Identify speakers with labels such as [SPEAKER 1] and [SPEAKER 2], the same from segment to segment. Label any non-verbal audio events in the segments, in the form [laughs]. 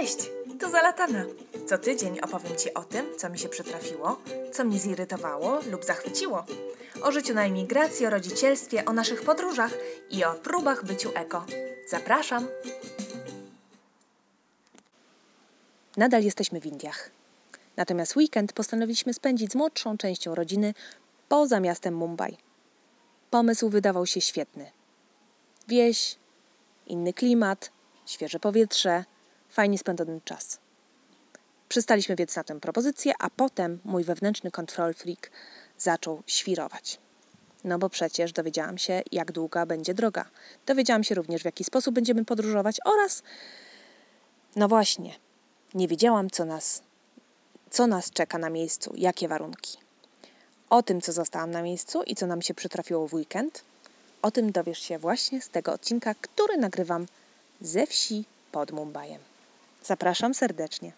[SPEAKER 1] Cześć, tu Zalatana. Co tydzień opowiem Ci o tym, co mi się przytrafiło, co mnie zirytowało lub zachwyciło. O życiu na emigracji, o rodzicielstwie, o naszych podróżach i o próbach byciu eko. Zapraszam! Nadal jesteśmy w Indiach. Natomiast weekend postanowiliśmy spędzić z młodszą częścią rodziny poza miastem Mumbai. Pomysł wydawał się świetny. Wieś, inny klimat, świeże powietrze, fajnie spędzony czas. Przystaliśmy więc na tę propozycję, a potem mój wewnętrzny control freak zaczął świrować. No bo przecież dowiedziałam się, jak długa będzie droga. Dowiedziałam się również, w jaki sposób będziemy podróżować oraz, no właśnie, nie wiedziałam, co nas, co nas czeka na miejscu, jakie warunki. O tym, co zostałam na miejscu i co nam się przytrafiło w weekend, o tym dowiesz się właśnie z tego odcinka, który nagrywam ze wsi pod Mumbajem. Zapraszam serdecznie.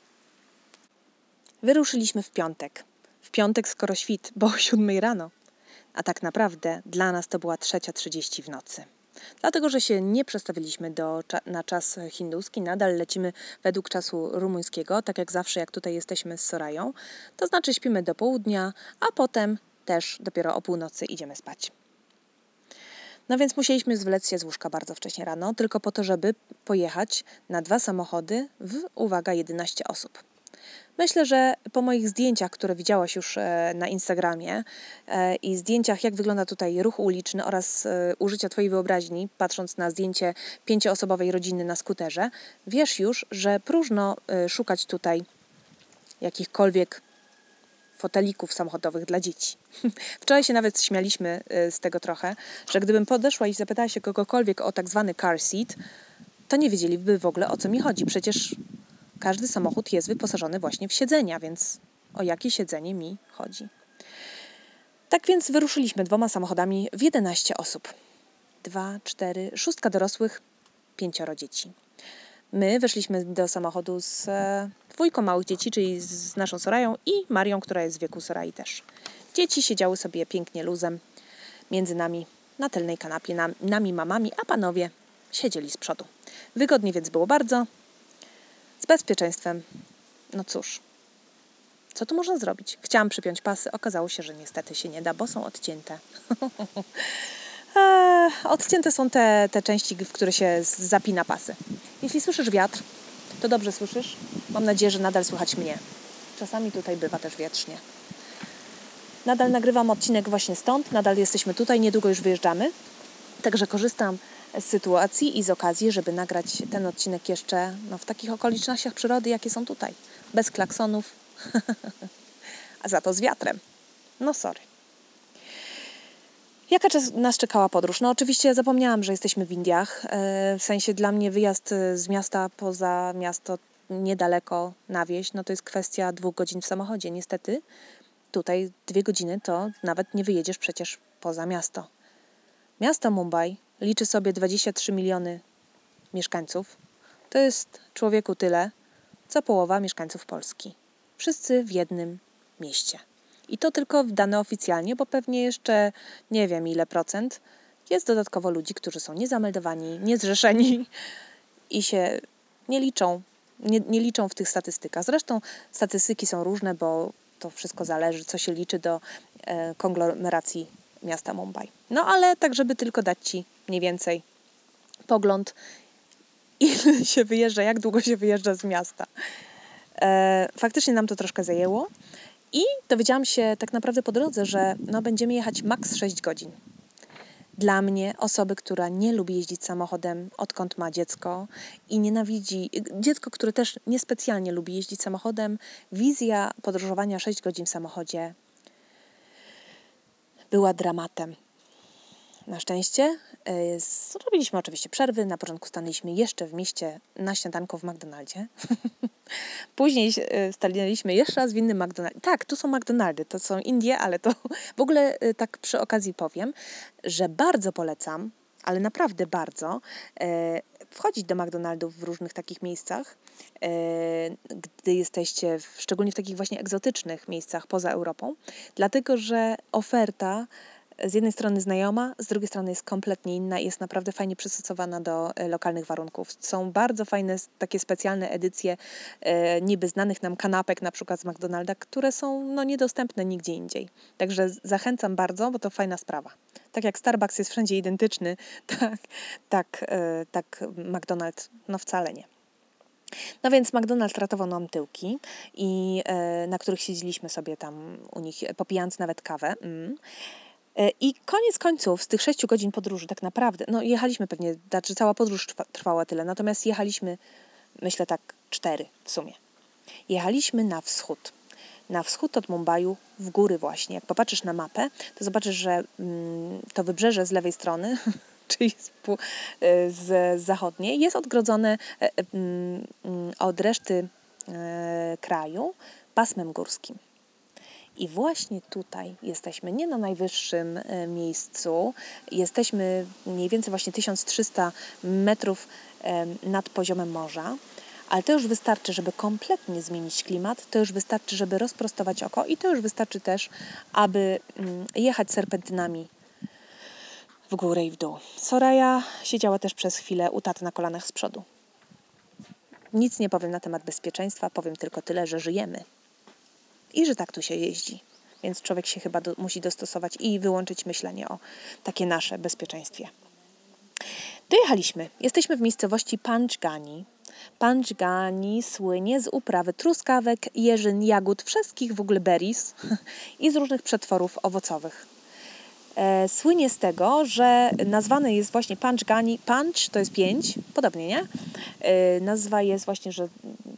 [SPEAKER 1] Wyruszyliśmy w piątek. W piątek skoro świt, bo o siódmej rano. A tak naprawdę dla nas to była trzecia trzydzieści w nocy. Dlatego, że się nie przestawiliśmy do, na czas hinduski, nadal lecimy według czasu rumuńskiego, tak jak zawsze, jak tutaj jesteśmy z Sorają. To znaczy śpimy do południa, a potem też dopiero o północy idziemy spać. No więc musieliśmy zwlec się z łóżka bardzo wcześnie rano, tylko po to, żeby pojechać na dwa samochody w, uwaga, 11 osób. Myślę, że po moich zdjęciach, które widziałaś już e, na Instagramie e, i zdjęciach, jak wygląda tutaj ruch uliczny oraz e, użycia Twojej wyobraźni, patrząc na zdjęcie pięcioosobowej rodziny na skuterze, wiesz już, że próżno szukać tutaj jakichkolwiek fotelików samochodowych dla dzieci. [laughs] Wczoraj się nawet śmialiśmy z tego trochę, że gdybym podeszła i zapytała się kogokolwiek o tak zwany car seat, to nie wiedzieliby w ogóle o co mi chodzi. Przecież każdy samochód jest wyposażony właśnie w siedzenia, więc o jakie siedzenie mi chodzi? Tak więc wyruszyliśmy dwoma samochodami w 11 osób. Dwa, cztery, szóstka dorosłych, pięcioro dzieci. My weszliśmy do samochodu z e, dwójką małych dzieci, czyli z naszą Sorają i Marią, która jest z wieku Sorai też. Dzieci siedziały sobie pięknie luzem między nami na tylnej kanapie, nami mamami, a panowie siedzieli z przodu. Wygodnie więc było bardzo. Z bezpieczeństwem. No cóż, co tu można zrobić? Chciałam przypiąć pasy, okazało się, że niestety się nie da, bo są odcięte. [laughs] eee, odcięte są te, te części, w które się zapina pasy. Jeśli słyszysz wiatr, to dobrze słyszysz. Mam nadzieję, że nadal słychać mnie. Czasami tutaj bywa też wietrznie. Nadal nagrywam odcinek właśnie stąd, nadal jesteśmy tutaj, niedługo już wyjeżdżamy. Także korzystam z sytuacji i z okazji, żeby nagrać ten odcinek jeszcze no, w takich okolicznościach przyrody, jakie są tutaj. Bez klaksonów, [laughs] a za to z wiatrem. No sorry. Jaka nas czekała podróż? No oczywiście zapomniałam, że jesteśmy w Indiach. E, w sensie dla mnie wyjazd z miasta poza miasto niedaleko na wieś, no to jest kwestia dwóch godzin w samochodzie. Niestety tutaj dwie godziny to nawet nie wyjedziesz przecież poza miasto. Miasto Mumbai liczy sobie 23 miliony mieszkańców. To jest człowieku tyle, co połowa mieszkańców Polski. Wszyscy w jednym mieście. I to tylko dane oficjalnie, bo pewnie jeszcze nie wiem ile procent jest dodatkowo ludzi, którzy są niezameldowani, niezrzeszeni i się nie liczą, nie, nie liczą w tych statystykach. Zresztą statystyki są różne, bo to wszystko zależy, co się liczy do e, konglomeracji miasta Mumbai. No ale tak, żeby tylko dać Ci mniej więcej pogląd, ile się wyjeżdża, jak długo się wyjeżdża z miasta. E, faktycznie nam to troszkę zajęło i dowiedziałam się tak naprawdę po drodze, że no, będziemy jechać maks 6 godzin. Dla mnie, osoby, która nie lubi jeździć samochodem, odkąd ma dziecko i nienawidzi, dziecko, które też niespecjalnie lubi jeździć samochodem, wizja podróżowania 6 godzin w samochodzie była dramatem. Na szczęście zrobiliśmy oczywiście przerwy. Na początku stanęliśmy jeszcze w mieście na śniadanko w McDonaldzie. [laughs] Później e, stanęliśmy jeszcze raz w innym McDonaldzie. Tak, tu są McDonaldy, to są Indie, ale to [laughs] w ogóle e, tak przy okazji powiem, że bardzo polecam, ale naprawdę bardzo, wchodzić do McDonaldów w różnych takich miejscach, gdy jesteście, w, szczególnie w takich właśnie egzotycznych miejscach poza Europą, dlatego że oferta z jednej strony znajoma, z drugiej strony jest kompletnie inna i jest naprawdę fajnie przystosowana do e, lokalnych warunków. Są bardzo fajne takie specjalne edycje e, niby znanych nam kanapek, na przykład z McDonalda, które są no, niedostępne nigdzie indziej. Także zachęcam bardzo, bo to fajna sprawa. Tak jak Starbucks jest wszędzie identyczny, [laughs] tak, tak, e, tak McDonald's no wcale nie. No więc McDonald's ratował nam tyłki, i, na których siedzieliśmy sobie tam u nich, popijając nawet kawę. Mm. E, I koniec końców, z tych sześciu godzin podróży, tak naprawdę, no jechaliśmy pewnie, znaczy cała podróż trwała tyle, natomiast jechaliśmy, myślę tak, cztery w sumie. Jechaliśmy na wschód. Na wschód od Mumbaiu, w góry właśnie. Jak popatrzysz na mapę, to zobaczysz, że mm, to wybrzeże z lewej strony [laughs] czyli z, e, z zachodniej, jest odgrodzone e, mm, od reszty kraju pasmem górskim. I właśnie tutaj jesteśmy nie na najwyższym e, miejscu, jesteśmy mniej więcej właśnie 1300 metrów nad poziomem morza, ale to już wystarczy, żeby kompletnie zmienić klimat, to już wystarczy, żeby rozprostować oko i to już wystarczy też, aby mm, jechać serpentynami w górę i w dół. Soraya siedziała też przez chwilę u taty na kolanach z przodu. Nic nie powiem na temat bezpieczeństwa, powiem tylko tyle, że żyjemy i że tak tu się jeździ. Więc człowiek się chyba do, musi dostosować i wyłączyć myślenie o takie nasze bezpieczeństwie. Dojechaliśmy. Jesteśmy w miejscowości Panchgani. Panchgani słynie z uprawy truskawek, jeżyn, jagód, wszystkich w ogóle berries [laughs] i z różnych przetworów owocowych. E, słynie z tego, że nazwany jest właśnie Panchgani. Punch to jest pięć, podobnie, nie? E, nazwa jest właśnie, że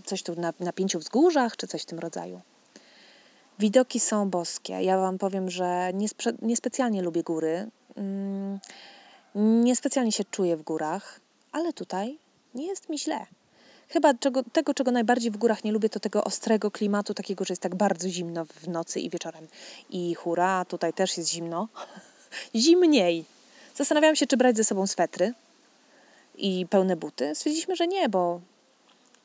[SPEAKER 1] coś tu na, na pięciu wzgórzach, czy coś w tym rodzaju. Widoki są boskie. Ja Wam powiem, że niespecjalnie lubię góry. Mm, niespecjalnie się czuję w górach, ale tutaj nie jest mi źle. Chyba czego, tego, czego najbardziej w górach nie lubię, to tego ostrego klimatu, takiego, że jest tak bardzo zimno w nocy i wieczorem. I hura, tutaj też jest zimno. [laughs] Zimniej. Zastanawiałam się, czy brać ze sobą swetry i pełne buty. Stwierdziliśmy, że nie, bo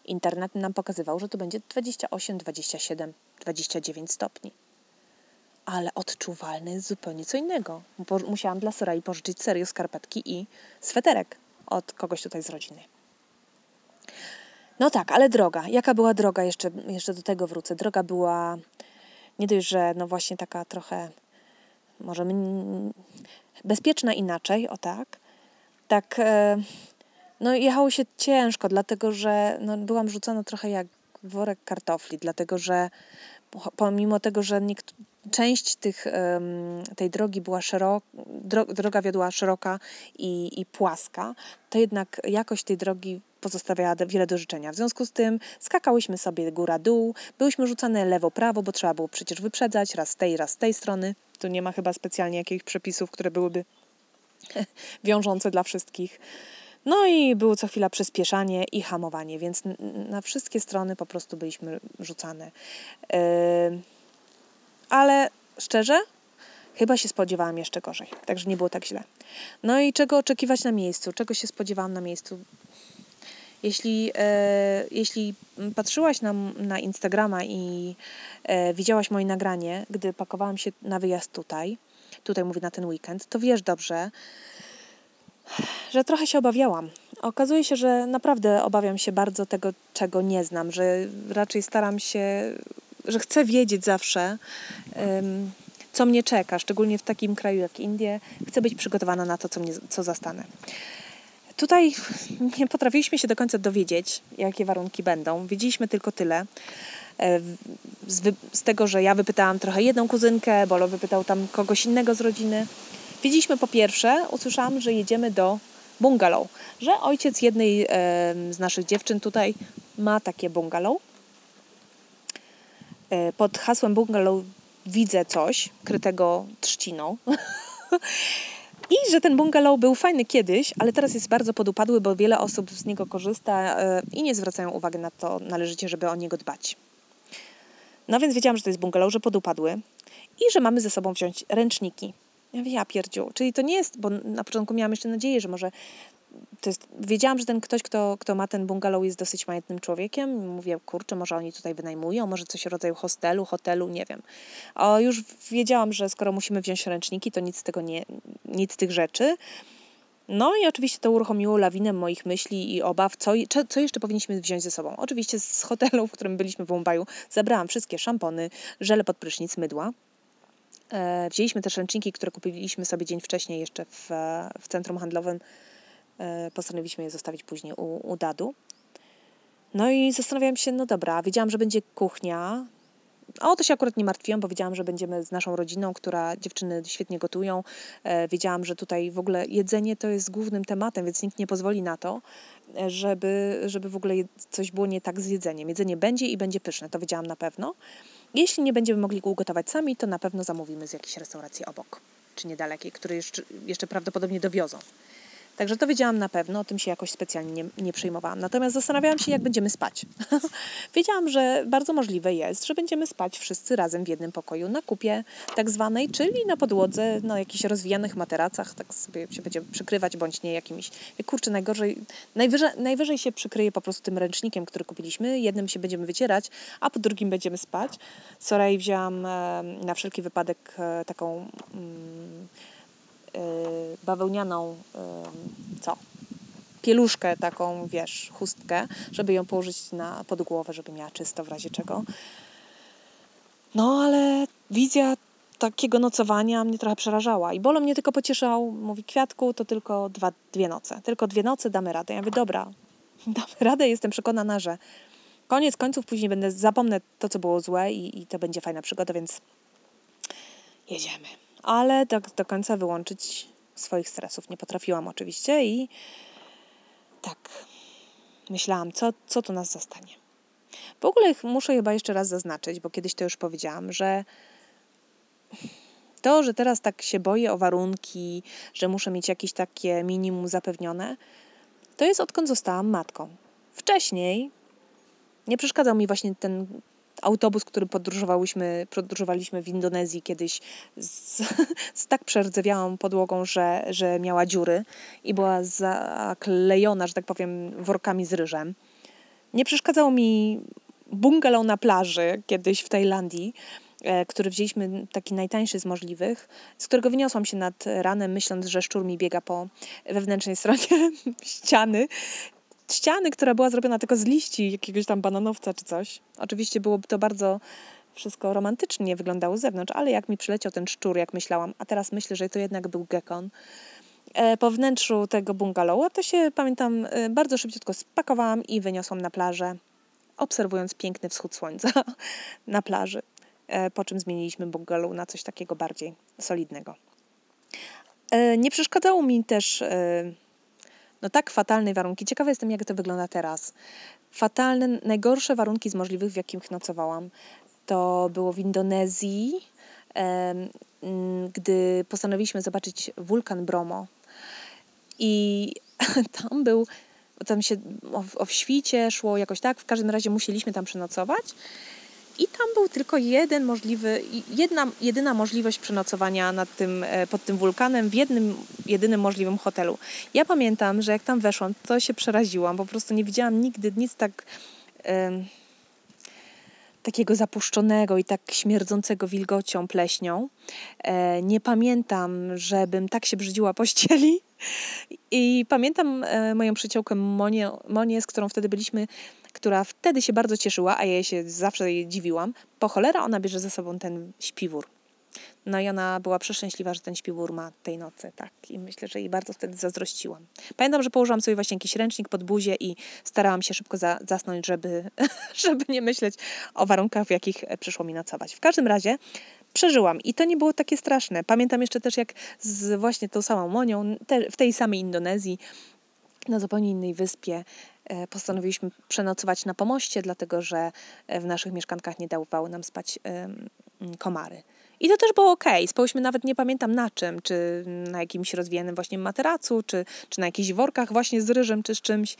[SPEAKER 1] Internet nam pokazywał, że to będzie 28, 27, 29 stopni. Ale odczuwalne jest zupełnie co innego. Musiałam dla Sorai pożyczyć serio skarpetki i sweterek od kogoś tutaj z rodziny. No tak, ale droga. Jaka była droga? Jeszcze, jeszcze do tego wrócę. Droga była nie dość, że no właśnie taka trochę może bezpieczna inaczej, o tak. Tak e, no jechało się ciężko, dlatego że no, byłam rzucona trochę jak worek kartofli, dlatego że pomimo tego, że część tych, tej drogi była szeroka, droga wiodła szeroka i, i płaska, to jednak jakość tej drogi pozostawiała wiele do życzenia. W związku z tym skakałyśmy sobie góra-dół, byłyśmy rzucane lewo-prawo, bo trzeba było przecież wyprzedzać raz z tej, raz z tej strony. Tu nie ma chyba specjalnie jakichś przepisów, które byłyby [laughs] wiążące dla wszystkich. No i było co chwila przyspieszanie i hamowanie, więc na wszystkie strony po prostu byliśmy rzucane. Ale szczerze, chyba się spodziewałam jeszcze gorzej, także nie było tak źle. No i czego oczekiwać na miejscu? Czego się spodziewałam na miejscu? Jeśli, e, jeśli patrzyłaś na, na Instagrama i e, widziałaś moje nagranie, gdy pakowałam się na wyjazd tutaj, tutaj mówię na ten weekend, to wiesz dobrze, że trochę się obawiałam. Okazuje się, że naprawdę obawiam się bardzo tego, czego nie znam, że raczej staram się, że chcę wiedzieć zawsze, co mnie czeka, szczególnie w takim kraju jak Indie. Chcę być przygotowana na to, co, mnie, co zastanę. Tutaj nie potrafiliśmy się do końca dowiedzieć, jakie warunki będą. Wiedzieliśmy tylko tyle. E, z, z tego, że ja wypytałam trochę jedną kuzynkę, Bolo wypytał tam kogoś innego z rodziny. Wiedzieliśmy po pierwsze, usłyszałam, że jedziemy do bungalow, że ojciec jednej z naszych dziewczyn tutaj ma takie bungalow. E, pod hasłem bungalow widzę coś krytego trzciną. [laughs] I że ten bungalow był fajny kiedyś, ale teraz jest bardzo podupadły, bo wiele osób z niego korzysta e, i nie zwracają uwagi na to należycie, żeby o niego dbać. No więc wiedziałam, że to jest bungalow, że podupadły i że mamy ze sobą wziąć ręczniki ja mówię, ja pierdziu. Czyli to nie jest, bo na początku miałam jeszcze nadzieję, że może to jest, wiedziałam, że ten ktoś, kto, kto ma ten bungalow jest dosyć majętnym człowiekiem. Mówię, kurczę, może oni tutaj wynajmują, może coś rodzaju hostelu, hotelu, nie wiem. O, już wiedziałam, że skoro musimy wziąć ręczniki, to nic z tego nie, nic z tych rzeczy. No i oczywiście to uruchomiło lawinę moich myśli i obaw, co, co jeszcze powinniśmy wziąć ze sobą. Oczywiście z hotelu, w którym byliśmy w Mumbaiu, zabrałam wszystkie szampony, żele pod prysznic, mydła. E, wzięliśmy też ręczniki, które kupiliśmy sobie dzień wcześniej jeszcze w, w centrum handlowym. E, postanowiliśmy je zostawić później u, u Dadu. No i zastanawiałam się, no dobra, wiedziałam, że będzie kuchnia, o to się akurat nie martwiłam, bo wiedziałam, że będziemy z naszą rodziną, która dziewczyny świetnie gotują. E, wiedziałam, że tutaj w ogóle jedzenie to jest głównym tematem, więc nikt nie pozwoli na to, żeby, żeby w ogóle coś było nie tak z jedzeniem. Jedzenie będzie i będzie pyszne, to wiedziałam na pewno. Jeśli nie będziemy mogli go ugotować sami, to na pewno zamówimy z jakiejś restauracji obok, czy niedalekiej, które jeszcze, jeszcze prawdopodobnie dowiozą. Także to wiedziałam na pewno, o tym się jakoś specjalnie nie, nie przejmowałam. Natomiast zastanawiałam się, jak będziemy spać. [laughs] wiedziałam, że bardzo możliwe jest, że będziemy spać wszyscy razem w jednym pokoju na kupie tak zwanej, czyli na podłodze, na jakichś rozwijanych materacach, tak sobie się będzie przykrywać, bądź nie jakimiś. Kurczę, najgorzej, najwyżej, najwyżej się przykryje po prostu tym ręcznikiem, który kupiliśmy. Jednym się będziemy wycierać, a po drugim będziemy spać. Sorry, wzięłam na wszelki wypadek e, taką. Bawełnianą, co? Pieluszkę taką, wiesz, chustkę, żeby ją położyć na, pod głowę, żeby miała czysto w razie czego. No, ale wizja takiego nocowania mnie trochę przerażała. I Bolo mnie tylko pocieszał, mówi, Kwiatku, to tylko dwa, dwie noce. Tylko dwie noce damy radę. Ja mówię, dobra, [laughs] damy radę, jestem przekonana, że koniec końców później będę, zapomnę to, co było złe i, i to będzie fajna przygoda, więc jedziemy ale do, do końca wyłączyć swoich stresów nie potrafiłam oczywiście i tak myślałam, co, co tu nas zastanie. W ogóle muszę chyba jeszcze raz zaznaczyć, bo kiedyś to już powiedziałam, że to, że teraz tak się boję o warunki, że muszę mieć jakieś takie minimum zapewnione, to jest odkąd zostałam matką. Wcześniej nie przeszkadzał mi właśnie ten autobus, który podróżowałyśmy, podróżowaliśmy w Indonezji kiedyś z, [laughs] z tak przerdzewiałą podłogą, że, że miała dziury i była zaklejona, że tak powiem, workami z ryżem. Nie przeszkadzało mi bungalow na plaży kiedyś w Tajlandii, e, który wzięliśmy taki najtańszy z możliwych, z którego wyniosłam się nad ranem, myśląc, że szczur mi biega po wewnętrznej stronie [laughs] ściany ściany, która była zrobiona tylko z liści jakiegoś tam bananowca czy coś. Oczywiście byłoby to bardzo wszystko romantycznie wyglądało z zewnątrz, ale jak mi przyleciał ten szczur, jak myślałam, a teraz myślę, że to jednak był gekon, e, po wnętrzu tego bungalowu, to się pamiętam e, bardzo szybciutko spakowałam i wyniosłam na plażę, obserwując piękny wschód słońca [laughs] na plaży. E, po czym zmieniliśmy bungalow na coś takiego bardziej solidnego. Nie przeszkadzało mi też no tak fatalne warunki. Ciekawa jestem, jak to wygląda teraz. Fatalne, najgorsze warunki z możliwych, w jakich nocowałam, to było w Indonezji, gdy postanowiliśmy zobaczyć wulkan Bromo. I [laughs] tam był, tam się o, o świcie szło jakoś tak, w każdym razie musieliśmy tam przenocować. I tam był tylko jeden możliwy, jedna, jedyna możliwość przenocowania nad tym, e, pod tym wulkanem w jednym, jedynym możliwym hotelu. Ja pamiętam, że jak tam weszłam, to się przeraziłam. Po prostu nie widziałam nigdy nic tak takiego zapuszczonego i tak śmierdzącego wilgocią, pleśnią. E, nie pamiętam, żebym tak się brzydziła pościeli. I pamiętam e, moją przyjaciółkę Monię, Monię, z którą wtedy byliśmy, która wtedy się bardzo cieszyła, a ja się zawsze jej dziwiłam. Po cholera ona bierze ze sobą ten śpiwór. No i ona była przeszczęśliwa, że ten śpiwór ma tej nocy, tak. I myślę, że jej bardzo wtedy zazdrościłam. Pamiętam, że położyłam sobie właśnie jakiś ręcznik pod buzię i starałam się szybko za, zasnąć, żeby, [laughs] żeby nie myśleć o warunkach, w jakich przyszło mi nocować. W każdym razie przeżyłam i to nie było takie straszne. Pamiętam jeszcze też, jak z właśnie tą samą Monią, te, w tej samej Indonezji, na zupełnie innej wyspie, postanowiliśmy przenocować na pomoście, dlatego że w naszych mieszkankach nie dawały nam spać komary. I to też było ok. Spałyśmy nawet nie pamiętam na czym, czy na jakimś rozwijanym właśnie materacu, czy, czy na jakichś workach właśnie z ryżem, czy z czymś.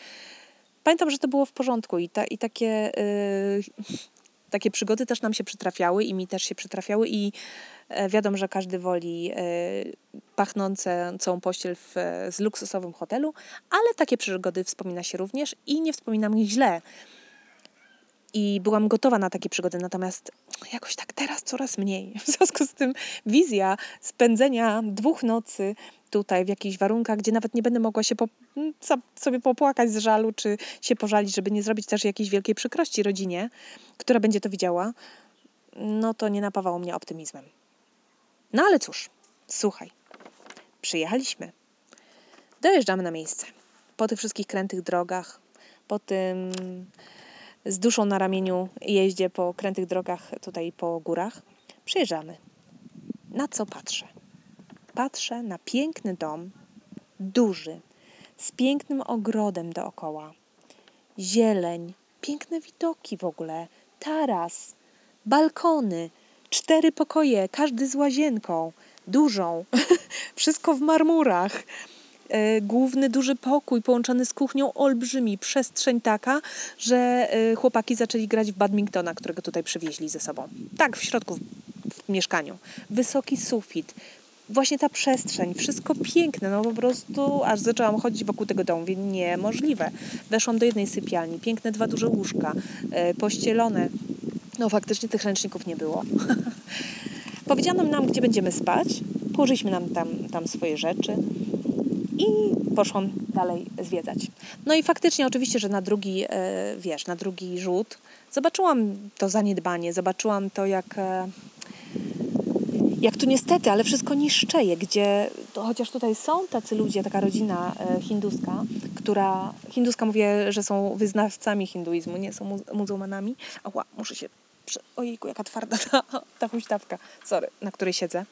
[SPEAKER 1] Pamiętam, że to było w porządku i, ta, i takie yy, takie przygody też nam się przytrafiały i mi też się przytrafiały i e, wiadomo, że każdy woli e, pachnącą pościel w, z luksusowym hotelu, ale takie przygody wspomina się również i nie wspominam ich źle. I byłam gotowa na takie przygody, natomiast jakoś tak teraz coraz mniej. [laughs] W związku z tym wizja spędzenia dwóch nocy tutaj w jakichś warunkach, gdzie nawet nie będę mogła się po, sobie popłakać z żalu, czy się pożalić, żeby nie zrobić też jakiejś wielkiej przykrości rodzinie, która będzie to widziała, no to nie napawało mnie optymizmem. No ale cóż, słuchaj, przyjechaliśmy. Dojeżdżamy na miejsce. Po tych wszystkich krętych drogach, po tym z duszą na ramieniu jeździe po krętych drogach tutaj po górach, przyjeżdżamy. Na co patrzę? Patrzę na piękny dom, duży, z pięknym ogrodem dookoła. Zieleń, piękne widoki w ogóle, taras, balkony, cztery pokoje, każdy z łazienką, dużą, [laughs] wszystko w marmurach. E, główny duży pokój połączony z kuchnią olbrzymi, przestrzeń taka, że e, chłopaki zaczęli grać w badmintona, którego tutaj przywieźli ze sobą. Tak, w środku w mieszkaniu. Wysoki sufit, właśnie ta przestrzeń, wszystko piękne, no po prostu aż zaczęłam chodzić wokół tego domu, mówię, niemożliwe. Weszłam do jednej sypialni, piękne dwa duże łóżka, e, pościelone. No faktycznie tych ręczników nie było. [laughs] Powiedziano nam, gdzie będziemy spać, położyliśmy nam tam, tam swoje rzeczy i poszłam dalej zwiedzać. No i faktycznie oczywiście, że na drugi, e, wiesz, na drugi rzut zobaczyłam to zaniedbanie, zobaczyłam to, jak e, jak tu niestety, ale wszystko niszczeje, gdzie to chociaż tutaj są tacy ludzie, taka rodzina e, hinduska, która, hinduska mówię, że są wyznawcami hinduizmu, nie są mu, muzułmanami. Ała, muszę się, ojejku, jaka twarda ta, ta huśtawka, sorry, na której siedzę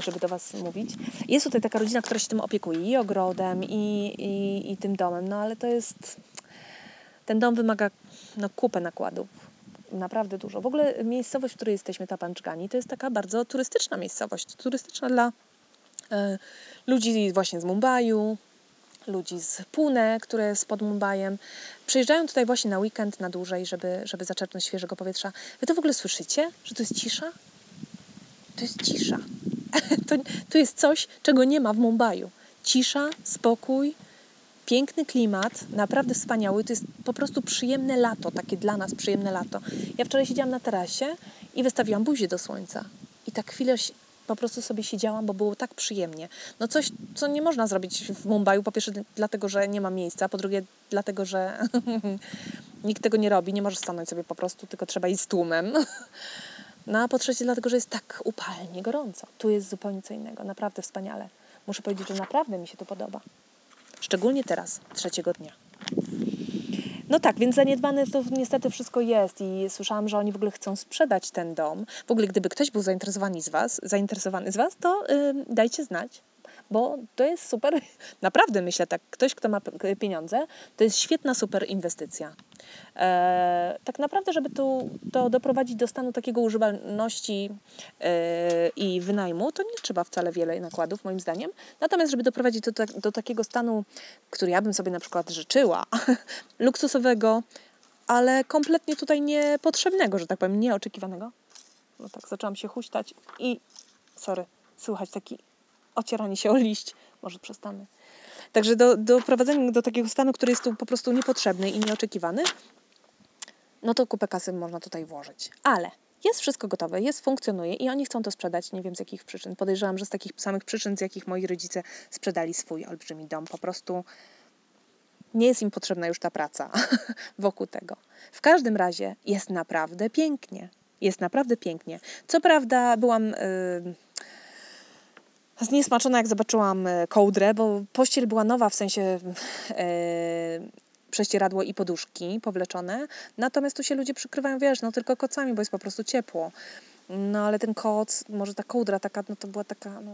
[SPEAKER 1] żeby do Was mówić. Jest tutaj taka rodzina, która się tym opiekuje i ogrodem, i, i, i tym domem, no ale to jest. Ten dom wymaga no, kupę nakładów naprawdę dużo. W ogóle miejscowość, w której jesteśmy, ta Panczgani, to jest taka bardzo turystyczna miejscowość. Turystyczna dla e, ludzi właśnie z Mumbaiu, ludzi z Pune, które jest pod Mumbajem. Przyjeżdżają tutaj właśnie na weekend, na dłużej, żeby, żeby zaczerpnąć świeżego powietrza. Wy to w ogóle słyszycie, że to jest cisza? To jest cisza. To, to jest coś, czego nie ma w Mumbaiu. Cisza, spokój, piękny klimat, naprawdę wspaniały. To jest po prostu przyjemne lato, takie dla nas przyjemne lato. Ja wczoraj siedziałam na tarasie i wystawiłam buzię do słońca. I tak chwilę po prostu sobie siedziałam, bo było tak przyjemnie. No coś, co nie można zrobić w Mumbai. Po pierwsze dlatego, że nie ma miejsca, po drugie dlatego, że [laughs] nikt tego nie robi, nie może stanąć sobie po prostu, tylko trzeba iść z tłumem. [laughs] No a po trzecie dlatego, że jest tak upalnie, gorąco. Tu jest zupełnie co innego, naprawdę wspaniale. Muszę powiedzieć, że naprawdę mi się to podoba. Szczególnie teraz, trzeciego dnia. No tak, więc zaniedbane to niestety wszystko jest i słyszałam, że oni w ogóle chcą sprzedać ten dom. W ogóle gdyby ktoś był zainteresowany z Was, zainteresowany z was to yy, dajcie znać bo to jest super, [laughs] naprawdę myślę tak, ktoś, kto ma pieniądze, to jest świetna, super inwestycja. E, tak naprawdę, żeby to, to doprowadzić do stanu takiego używalności e, i wynajmu, to nie trzeba wcale wiele nakładów, moim zdaniem. Natomiast, żeby doprowadzić do, do takiego stanu, który ja bym sobie na przykład życzyła, [laughs] luksusowego, ale kompletnie tutaj niepotrzebnego, że tak powiem, nieoczekiwanego. No tak, zaczęłam się huśtać i, sorry, słychać taki ocieranie się o liść. Może przestanę. Także do, doprowadzenia do takiego stanu, który jest tu po prostu niepotrzebny i nieoczekiwany, no to kupę kasy można tutaj włożyć. Ale jest wszystko gotowe, jest, funkcjonuje i oni chcą to sprzedać, nie wiem z jakich przyczyn. Podejrzewam, że z takich samych przyczyn, z jakich moi rodzice sprzedali swój olbrzymi dom. Po prostu nie jest im potrzebna już ta praca [laughs] wokół tego. W każdym razie jest naprawdę pięknie. Jest naprawdę pięknie. Co prawda byłam... Yy, zniesmaczona, jak zobaczyłam e, kołdrę, bo pościel była nowa, w sensie e, prześcieradło i poduszki powleczone. Natomiast tu się ludzie przykrywają, wiesz, no tylko kocami, bo jest po prostu ciepło. No ale ten koc, może ta kołdra taka, no to była taka, no,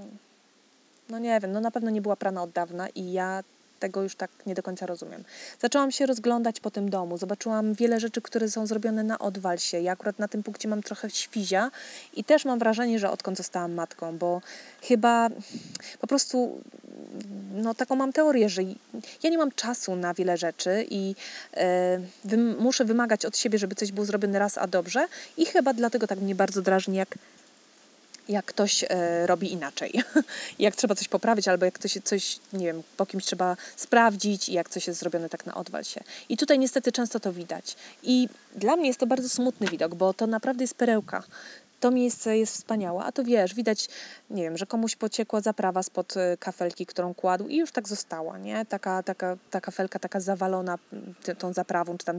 [SPEAKER 1] no nie wiem, no na pewno nie była prana od dawna i ja tego już tak nie do końca rozumiem. Zaczęłam się rozglądać po tym domu, zobaczyłam wiele rzeczy, które są zrobione na odwalsie. Ja akurat na tym punkcie mam trochę świzia i też mam wrażenie, że odkąd zostałam matką, bo chyba po prostu no, taką mam teorię, że ja nie mam czasu na wiele rzeczy i y, muszę wymagać od siebie, żeby coś było zrobione raz a dobrze i chyba dlatego tak mnie bardzo drażni, jak jak ktoś e, robi inaczej. [laughs] jak trzeba coś poprawić, albo jak coś, coś, nie wiem, po kimś trzeba sprawdzić i jak coś jest zrobione tak na odwal się. I tutaj niestety często to widać. I dla mnie jest to bardzo smutny widok, bo to naprawdę jest perełka. To miejsce jest wspaniałe, a to wiesz, widać, nie wiem, że komuś pociekła zaprawa spod e, kafelki, którą kładł i już tak została, nie? Taka, taka, ta kafelka taka zawalona tą zaprawą, czy tam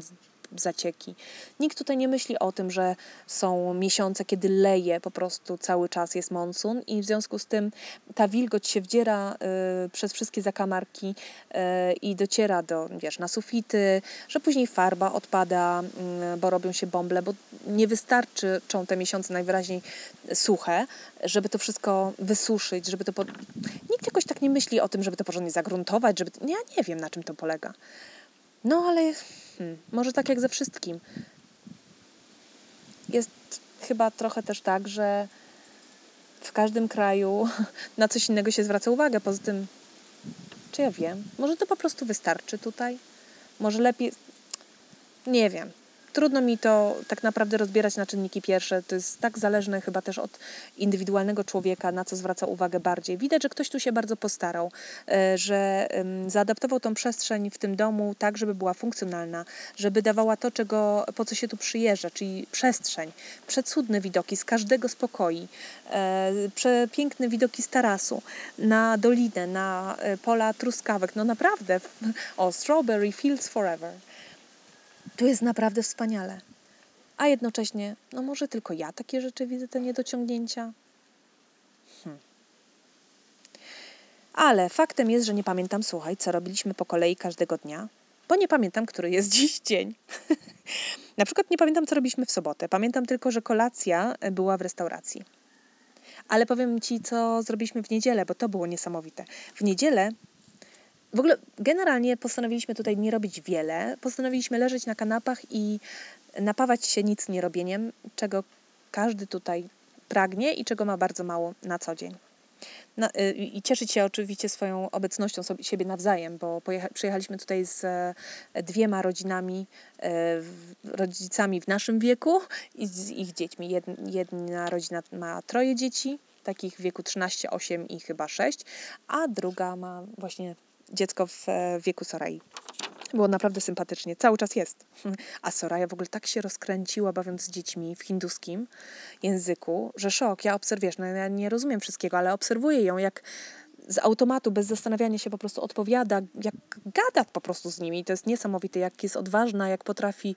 [SPEAKER 1] zacieki. Nikt tutaj nie myśli o tym, że są miesiące, kiedy leje po prostu cały czas jest monsun i w związku z tym ta wilgoć się wdziera y, przez wszystkie zakamarki y, i dociera do, wiesz, na sufity, że później farba odpada, y, bo robią się bąble, bo nie wystarczą te miesiące najwyraźniej suche, żeby to wszystko wysuszyć, żeby to... Po... Nikt jakoś tak nie myśli o tym, żeby to porządnie zagruntować, żeby... Ja nie wiem, na czym to polega. No ale hmm, może tak jak ze wszystkim. Jest chyba trochę też tak, że w każdym kraju [laughs] na coś innego się zwraca uwagę. Poza tym, czy ja wiem, może to po prostu wystarczy tutaj? Może lepiej. Nie wiem trudno mi to tak naprawdę rozbierać na czynniki pierwsze. To jest tak zależne chyba też od indywidualnego człowieka, na co zwraca uwagę bardziej. Widać, że ktoś tu się bardzo postarał, e, że zaadaptował tą przestrzeń w tym domu tak, żeby była funkcjonalna, żeby dawała to, czego, po co się tu przyjeżdża, czyli przestrzeń, przecudne widoki z każdego spokoi, e, przepiękne widoki z tarasu, na dolinę, na e, pola truskawek. No naprawdę, o, Strawberry Fields Forever. Tu jest naprawdę wspaniale. A jednocześnie, no może tylko ja takie rzeczy widzę, te niedociągnięcia. Hmm. Ale faktem jest, że nie pamiętam, słuchaj, co robiliśmy po kolei każdego dnia, bo nie pamiętam, który jest [laughs] dziś dzień. [laughs] Na przykład nie pamiętam, co robiliśmy w sobotę. Pamiętam tylko, że kolacja była w restauracji. Ale powiem Ci, co zrobiliśmy w niedzielę, bo to było niesamowite. W niedzielę w ogóle generalnie postanowiliśmy tutaj nie robić wiele. Postanowiliśmy leżeć na kanapach i napawać się nic nie robieniem, czego każdy tutaj pragnie i czego ma bardzo mało na co dzień. Na, y, I cieszyć się oczywiście swoją obecnością sobie, siebie nawzajem, bo przyjechaliśmy tutaj z e, dwiema rodzinami, e, rodzicami w naszym wieku i z ich dziećmi. Jedna rodzina ma troje dzieci, takich w wieku 13, 8 i chyba 6, a druga ma właśnie dziecko w e, wieku Sorai. Było naprawdę sympatycznie, cały czas jest. A Soraya w ogóle tak się rozkręciła, bawiąc z dziećmi w hinduskim języku, że szok. Ja obserwuję, no ja nie rozumiem wszystkiego, ale obserwuję ją, jak z automatu, bez zastanawiania się po prostu odpowiada, jak gada po prostu z nimi. To jest niesamowite, jak jest odważna, jak potrafi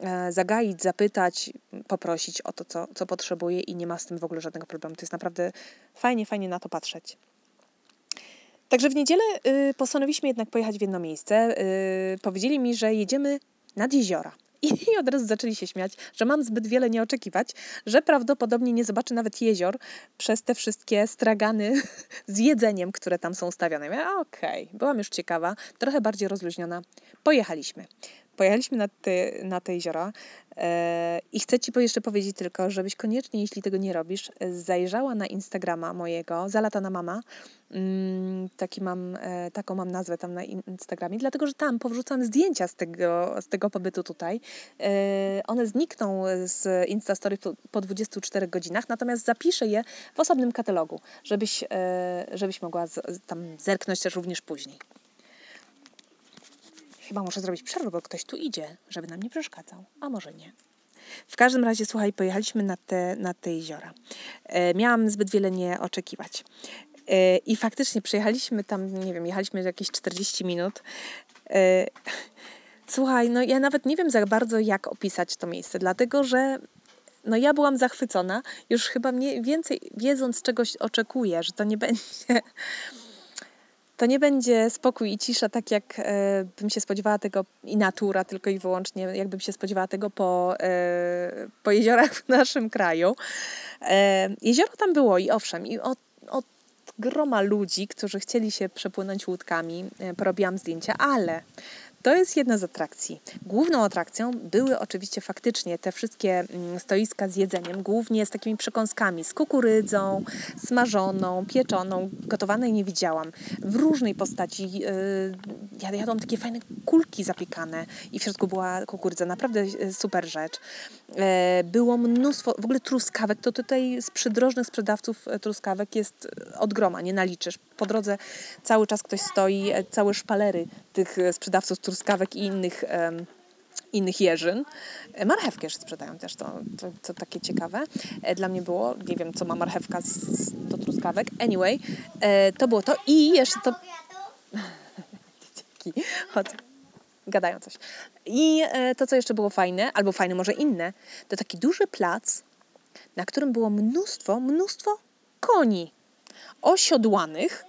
[SPEAKER 1] e, zagaić, zapytać, poprosić o to, co, co potrzebuje i nie ma z tym w ogóle żadnego problemu. To jest naprawdę fajnie, fajnie na to patrzeć. Także w niedzielę y, postanowiliśmy jednak pojechać w jedno miejsce. Y, powiedzieli mi, że jedziemy nad jeziora. I [laughs] od razu zaczęli się śmiać, że mam zbyt wiele nie oczekiwać, że prawdopodobnie nie zobaczę nawet jezior przez te wszystkie stragany [laughs] z jedzeniem, które tam są stawiane. Ja, okej, okay. byłam już ciekawa, trochę bardziej rozluźniona. Pojechaliśmy. Pojechaliśmy na te, na te jeziora e, i chcę Ci jeszcze powiedzieć tylko, żebyś koniecznie, jeśli tego nie robisz, zajrzała na Instagrama mojego, Zalatana Mama. Mm, taki mam, e, taką mam nazwę tam na Instagramie, dlatego, że tam powrzucam zdjęcia z tego, z tego pobytu tutaj. E, one znikną z Instastory po 24 godzinach, natomiast zapiszę je w osobnym katalogu, żebyś, żebyś mogła tam zerknąć też również później. Chyba muszę zrobić przerwę, bo ktoś tu idzie, żeby nam nie przeszkadzał. A może nie. W każdym razie, słuchaj, pojechaliśmy na te, na te jeziora. E, miałam zbyt wiele nie oczekiwać. E, I faktycznie przyjechaliśmy tam, nie wiem, jechaliśmy jakieś 40 minut. E, słuchaj, no ja nawet nie wiem za bardzo, jak opisać to miejsce, dlatego że no ja byłam zachwycona, już chyba mniej więcej wiedząc, czegoś oczekuję, że to nie będzie to nie będzie spokój i cisza, tak jak e, bym się spodziewała tego i natura, tylko i wyłącznie jakbym się spodziewała tego po, e, po jeziorach w naszym kraju. E, jezioro tam było i owszem, i od, od groma ludzi, którzy chcieli się przepłynąć łódkami, porobiłam zdjęcia, ale To jest jedna z atrakcji. Główną atrakcją były oczywiście faktycznie te wszystkie mm, stoiska z jedzeniem, głównie z takimi przekąskami, z kukurydzą, smażoną, pieczoną, gotowanej nie widziałam. W różnej postaci. Yy, ja jadłam takie fajne kulki zapiekane i w środku była kukurydza. Naprawdę yy, super rzecz. E, było mnóstwo, w ogóle truskawek, to tutaj z przydrożnych sprzedawców e, truskawek jest od groma, nie naliczysz. Po drodze cały czas ktoś stoi, e, całe szpalery tych sprzedawców truskawek i innych innych jeżyn. Marchewkę już sprzedają też, to, to, to, takie ciekawe. Dla mnie było, nie wiem co ma marchewka z, do truskawek. Anyway, to było to i jeszcze to... [laughs] Dzięki. Chodź gadają coś. I e, to, co jeszcze było fajne, albo fajne może inne, to taki duży plac, na którym było mnóstwo, mnóstwo koni osiodłanych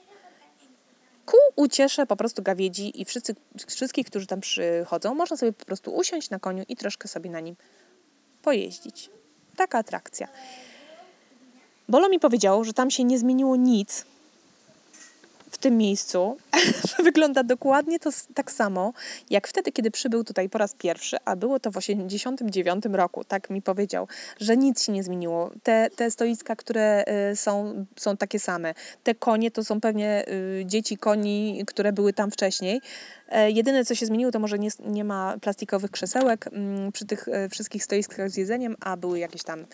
[SPEAKER 1] ku uciesze po prostu gawiedzi i wszyscy, wszystkich, którzy tam przychodzą, można sobie po prostu usiąść na koniu i troszkę sobie na nim pojeździć. Taka atrakcja. Bolo mi powiedział, że tam się nie zmieniło nic w tym miejscu [laughs] wygląda dokładnie to tak samo, jak wtedy, kiedy przybył tutaj po raz pierwszy, a było to w 1989 roku. Tak mi powiedział, że nic się nie zmieniło. Te, te stoiska, które y, są, są takie same. Te konie to są pewnie y, dzieci koni, które były tam wcześniej. E, jedyne, co się zmieniło, to może nie, nie ma plastikowych krzesełek mm, przy tych e, wszystkich stoiskach z jedzeniem, a były jakieś tam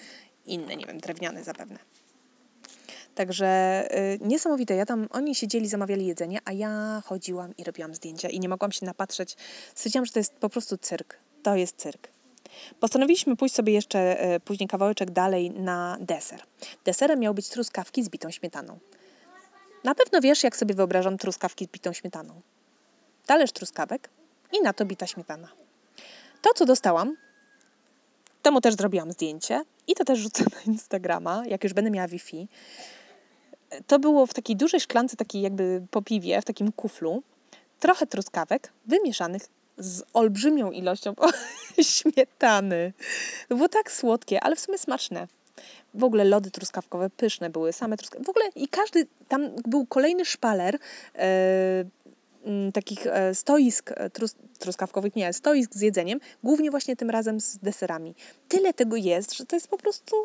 [SPEAKER 1] inne, nie wiem, drewniane zapewne. Także y, niesamowite. Ja tam, oni siedzieli, zamawiali jedzenie, a ja chodziłam i robiłam zdjęcia i nie mogłam się napatrzeć. Stwierdziłam, że to jest po prostu cyrk. To jest cyrk. Postanowiliśmy pójść sobie jeszcze y, później kawałeczek dalej na deser. Deserem miał być truskawki z bitą śmietaną. Na pewno wiesz, jak sobie wyobrażam truskawki z bitą śmietaną. Talerz truskawek i na to bita śmietana. To, co dostałam, temu też zrobiłam zdjęcie i to też rzucę na Instagrama, jak już będę miała Wi-Fi to było w takiej dużej szklance, takiej jakby po piwie, w takim kuflu, trochę truskawek wymieszanych z olbrzymią ilością [laughs] śmietany. Było tak słodkie, ale w sumie smaczne. W ogóle lody truskawkowe pyszne były, same truskawki. W ogóle i każdy, tam był kolejny szpaler e, takich e, stoisk e, trus, truskawkowych, nie, stoisk z jedzeniem, głównie właśnie tym razem z deserami. Tyle tego jest, że to jest po prostu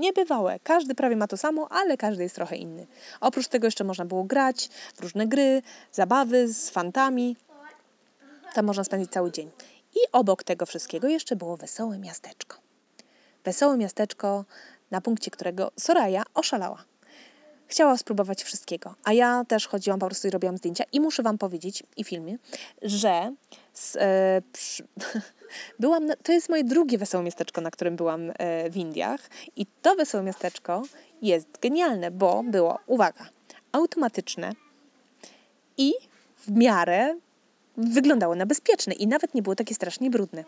[SPEAKER 1] niebywałe. Każdy prawie ma to samo, ale każdy jest trochę inny. Oprócz tego jeszcze można było grać w różne gry, zabawy z fantami. Tam można spędzić cały dzień. I obok tego wszystkiego jeszcze było wesołe miasteczko. Wesołe miasteczko, na punkcie którego Soraya oszalała. Chciała spróbować wszystkiego, a ja też chodziłam po prostu i robiłam zdjęcia. I muszę Wam powiedzieć, i filmy, że z, e, przy, [laughs] byłam, na, to jest moje drugie wesołe miasteczko, na którym byłam e, w Indiach. I to wesołe miasteczko jest genialne, bo było, uwaga, automatyczne i w miarę wyglądało na bezpieczne i nawet nie było takie strasznie brudne.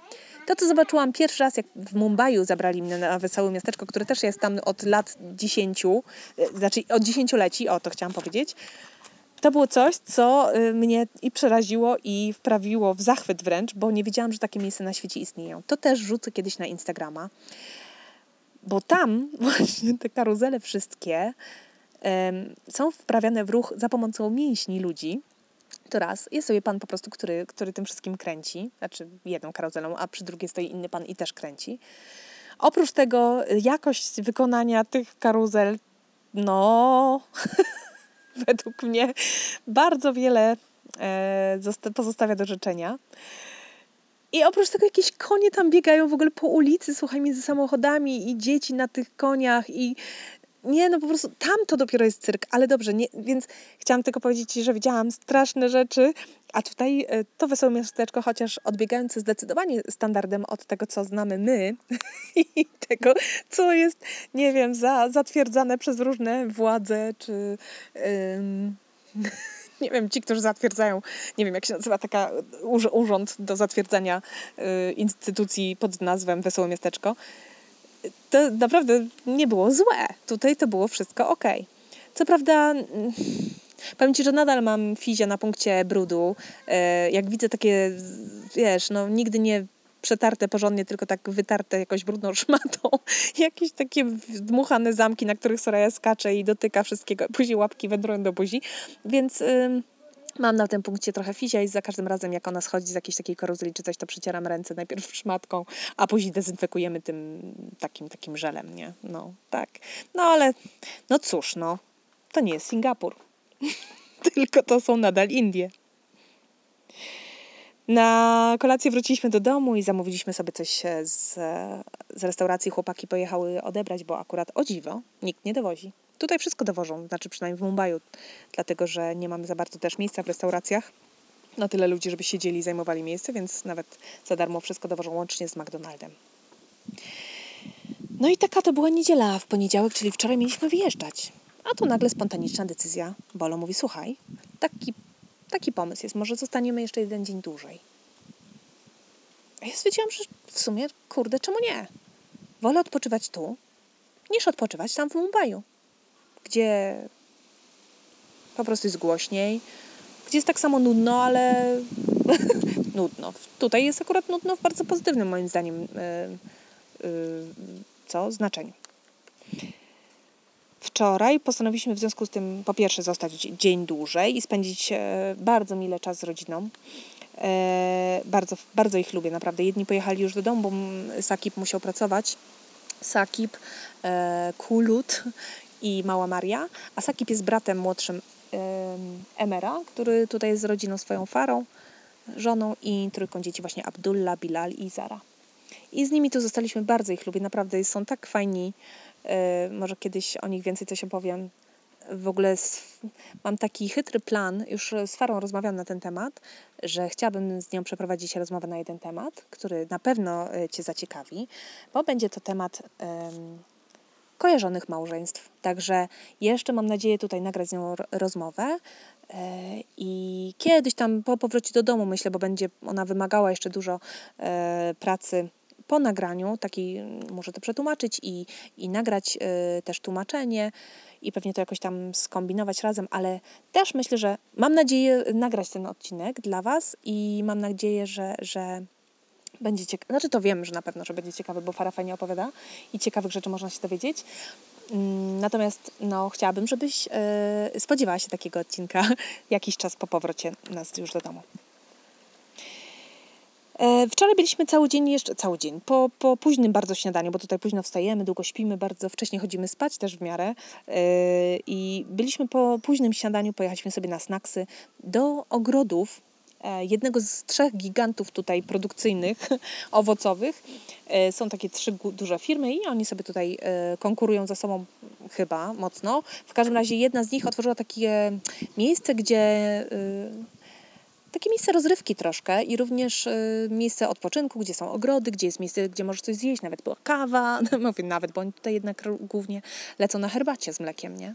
[SPEAKER 1] To, co zobaczyłam pierwszy raz, jak w Mumbai zabrali mnie na wesołe miasteczko, które też jest tam od lat dziesięciu, e, znaczy od dziesięcioleci, o to chciałam powiedzieć, to było coś, co y, mnie i przeraziło, i wprawiło w zachwyt wręcz, bo nie wiedziałam, że takie miejsca na świecie istnieją. To też rzucę kiedyś na Instagrama, bo tam [laughs] właśnie te karuzele wszystkie um, są wprawiane w ruch za pomocą mięśni ludzi. To raz, jest sobie pan po prostu, który, który tym wszystkim kręci, znaczy jedną karuzelą, a przy drugiej stoi inny pan i też kręci. Oprócz tego jakość wykonania tych karuzel, no [laughs] [laughs] według mnie bardzo wiele e, pozostawia do życzenia. I oprócz tego jakieś konie tam biegają w ogóle po ulicy, słuchaj, między samochodami i dzieci na tych koniach i nie, no po prostu tam to dopiero jest cyrk, ale dobrze, nie, więc chciałam tylko powiedzieć Ci, że widziałam straszne rzeczy, a tutaj e, to wesołe miasteczko, chociaż odbiegające zdecydowanie standardem od tego, co znamy my [laughs] i tego, co jest, nie wiem, za, zatwierdzane przez różne władze, czy [laughs] nie wiem, ci, którzy zatwierdzają, nie wiem, jak się nazywa taka urząd do zatwierdzania y, instytucji pod nazwem Wesołe Miasteczko, to naprawdę nie było złe. Tutaj to było wszystko ok. Co prawda, mm, powiem Ci, że nadal mam fizia na punkcie brudu. E, jak widzę takie, wiesz, no nigdy nie przetarte porządnie, tylko tak wytarte jakoś brudną [laughs] szmatą. Jakieś takie dmuchane zamki, na których Soraya skacze i dotyka wszystkiego. Później łapki wędrują do buzi. Więc Mam na tym punkcie trochę fizia i za każdym razem, jak ona schodzi z jakiejś takiej karuzeli czy coś, to przycieram ręce najpierw [laughs] szmatką, a później dezynfekujemy tym takim, takim żelem, nie? No, tak. No ale, no cóż, no, to nie jest Singapur. [laughs] Tylko to są nadal Indie. Na kolację wróciliśmy do domu i zamówiliśmy sobie coś e, z, z restauracji. Chłopaki pojechały odebrać, bo akurat o dziwo nikt nie dowozi. Tutaj wszystko dowożą, znaczy przynajmniej w Mumbai, dlatego że nie mamy za bardzo też miejsca w restauracjach na tyle ludzi, żeby siedzieli i zajmowali miejsce, więc nawet za darmo wszystko dowożą łącznie z McDonaldem. No i taka to była niedziela. W poniedziałek, czyli wczoraj mieliśmy wyjeżdżać. A tu nagle spontaniczna decyzja. Bolo mówi, słuchaj, taki, taki pomysł jest, może zostaniemy jeszcze jeden dzień dłużej. A ja stwierdziłam, że w sumie, kurde, czemu nie? Wolę odpoczywać tu, niż odpoczywać tam w Mumbai, gdzie po prostu jest głośniej, gdzie jest tak samo nudno, ale [laughs] nudno. Tutaj jest akurat nudno w bardzo pozytywnym moim zdaniem yy, yy, co? Znaczeniu. Wczoraj postanowiliśmy w związku z tym po pierwsze zostać dzień dłużej i spędzić e, bardzo mile czas z rodziną. Bardzo, bardzo ich lubię, naprawdę. Jedni pojechali już do domu, bo Sakip musiał pracować. Sakip, Kulut i mała Maria, a Sakip jest bratem młodszym Emera, który tutaj jest z rodziną swoją Farą, żoną i trójką dzieci właśnie Abdullah, Bilal i Zara. I z nimi tu zostaliśmy, bardzo ich lubię, naprawdę są tak fajni. E, może kiedyś o nich więcej coś opowiem. W ogóle mam taki chytry plan, już z Farą rozmawiam na ten temat, że chciałabym z nią przeprowadzić rozmowę na jeden temat, który na pewno e, Cię zaciekawi, bo będzie to temat kojarzonych małżeństw. Także jeszcze mam nadzieję tutaj nagrać z nią rozmowę. E, I kiedyś tam po powrocie do domu, myślę, bo będzie ona wymagała jeszcze dużo pracy po nagraniu, taki muszę to przetłumaczyć i, i nagrać y, też tłumaczenie i pewnie to jakoś tam skombinować razem, ale też myślę, że mam nadzieję nagrać ten odcinek dla Was i mam nadzieję, że, że będzie ciekawy. Znaczy to wiem, że na pewno, że będzie ciekawy, bo Fara fajnie opowiada i ciekawych rzeczy można się dowiedzieć. Mm, natomiast no, chciałabym, żebyś yy, spodziewała się takiego odcinka [laughs] jakiś czas po powrocie nas już do domu. E, wczoraj byliśmy cały dzień, jeszcze cały dzień, po, po późnym bardzo śniadaniu, bo tutaj późno wstajemy, długo śpimy, bardzo wcześnie chodzimy spać też w miarę. E, I byliśmy po późnym śniadaniu, pojechaliśmy sobie na snacksy do ogrodów jednego z trzech gigantów tutaj produkcyjnych, [laughs] owocowych. Są takie trzy duże firmy i oni sobie tutaj konkurują ze sobą chyba mocno. W każdym razie jedna z nich otworzyła takie miejsce, gdzie takie miejsce rozrywki troszkę i również miejsce odpoczynku, gdzie są ogrody, gdzie jest miejsce, gdzie możesz coś zjeść, nawet była kawa, [laughs] mówię nawet, bo oni tutaj jednak głównie lecą na herbacie z mlekiem, nie?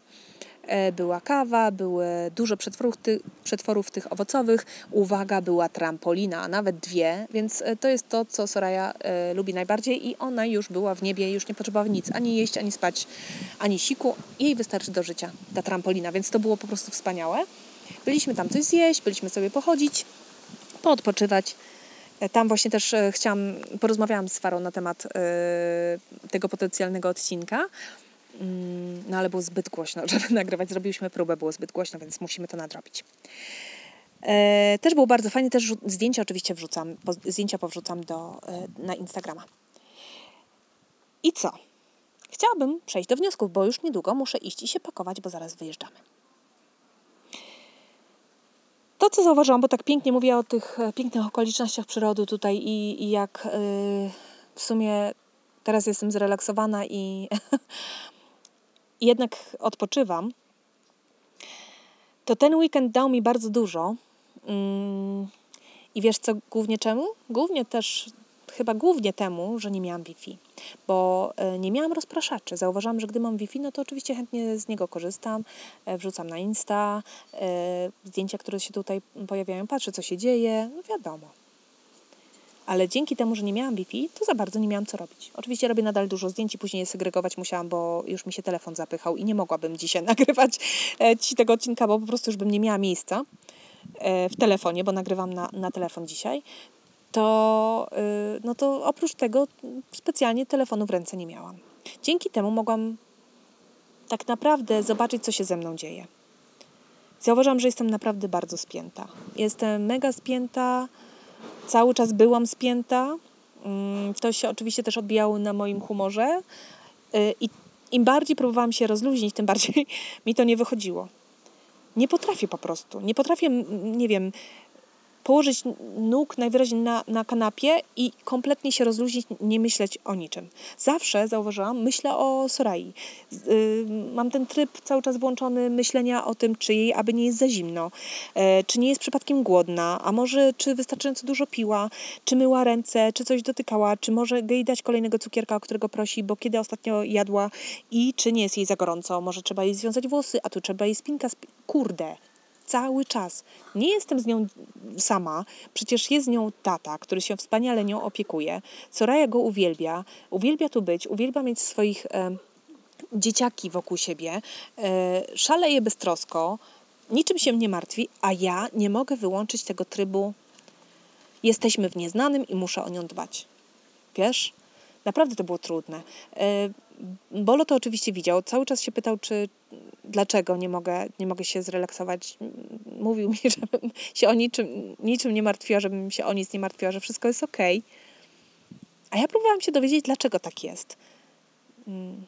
[SPEAKER 1] E, była kawa, były dużo przetworów, ty, przetworów tych owocowych, uwaga, była trampolina, a nawet dwie, więc e, to jest to, co Soraya e, lubi najbardziej i ona już była w niebie, już nie potrzebowała nic, ani jeść, ani spać, ani siku, jej wystarczy do życia ta trampolina, więc to było po prostu wspaniałe. Byliśmy tam coś zjeść, byliśmy sobie pochodzić, poodpoczywać. E, tam właśnie też chciałam, porozmawiałam z Farą na temat y, tego potencjalnego odcinka, no ale było zbyt głośno, [laughs] żeby nagrywać. Zrobiliśmy próbę, było zbyt głośno, więc musimy to nadrobić. E, też było bardzo fajnie, też zdjęcia oczywiście wrzucam, zdjęcia powrzucam do, na Instagrama. I co? Chciałabym przejść do wniosków, bo już niedługo muszę iść i się pakować, bo zaraz wyjeżdżamy. To, co zauważyłam, bo tak pięknie mówię o tych e, pięknych okolicznościach przyrody tutaj i, i jak w sumie teraz jestem zrelaksowana i [laughs] jednak odpoczywam, to ten weekend dał mi bardzo dużo. Yy, I wiesz co, głównie czemu? Głównie też chyba głównie temu, że nie miałam Wi-Fi, bo e, nie miałam rozpraszaczy. Zauważyłam, że gdy mam Wi-Fi, no to oczywiście chętnie z niego korzystam, e, wrzucam na Insta, e, zdjęcia, które się tutaj pojawiają, patrzę, co się dzieje, no wiadomo. Ale dzięki temu, że nie miałam Wi-Fi, to za bardzo nie miałam co robić. Oczywiście robię nadal dużo zdjęć i później je segregować musiałam, bo już mi się telefon zapychał i nie mogłabym dzisiaj [laughs] nagrywać ci tego odcinka, bo po prostu już bym nie miała miejsca w telefonie, bo nagrywam na, na telefon dzisiaj to, y, no to oprócz tego specjalnie telefonu w ręce nie miałam. Dzięki temu mogłam tak naprawdę zobaczyć, co się ze mną dzieje. Zauważam, że jestem naprawdę bardzo spięta. Jestem mega spięta, cały czas byłam spięta. Mm, to się oczywiście też odbijało na moim humorze. Y, I im bardziej próbowałam się rozluźnić, tym bardziej [laughs] mi to nie wychodziło. Nie potrafię po prostu. Nie potrafię, nie wiem, położyć nóg najwyraźniej na, na kanapie i kompletnie się rozluźnić, nie myśleć o niczym. Zawsze, zauważyłam, myślę o Sorai. Yy, mam ten tryb cały czas włączony myślenia o tym, czy jej aby nie jest za zimno, yy, czy nie jest przypadkiem głodna, a może czy wystarczająco dużo piła, czy myła ręce, czy coś dotykała, czy może jej dać kolejnego cukierka, o którego prosi, bo kiedy ostatnio jadła i czy nie jest jej za gorąco, może trzeba jej związać włosy, a tu trzeba jej spinka, sp kurde, cały czas. Nie jestem z nią sama, przecież jest z nią tata, który się wspaniale nią opiekuje. Soraya go uwielbia, uwielbia tu być, uwielbia mieć swoich e, dzieciaki wokół siebie, e, szaleje beztrosko, niczym się nie martwi, a ja nie mogę wyłączyć tego trybu jesteśmy w nieznanym i muszę o nią dbać. Wiesz? Naprawdę to było trudne. E, Bolo to oczywiście widział. Cały czas się pytał, czy dlaczego nie mogę, nie mogę się zrelaksować. Mówił [laughs] mi, żebym się o niczym, niczym nie martwiła, żebym się o nic nie martwiła, że wszystko jest ok. A ja próbowałam się dowiedzieć, dlaczego tak jest. Mm.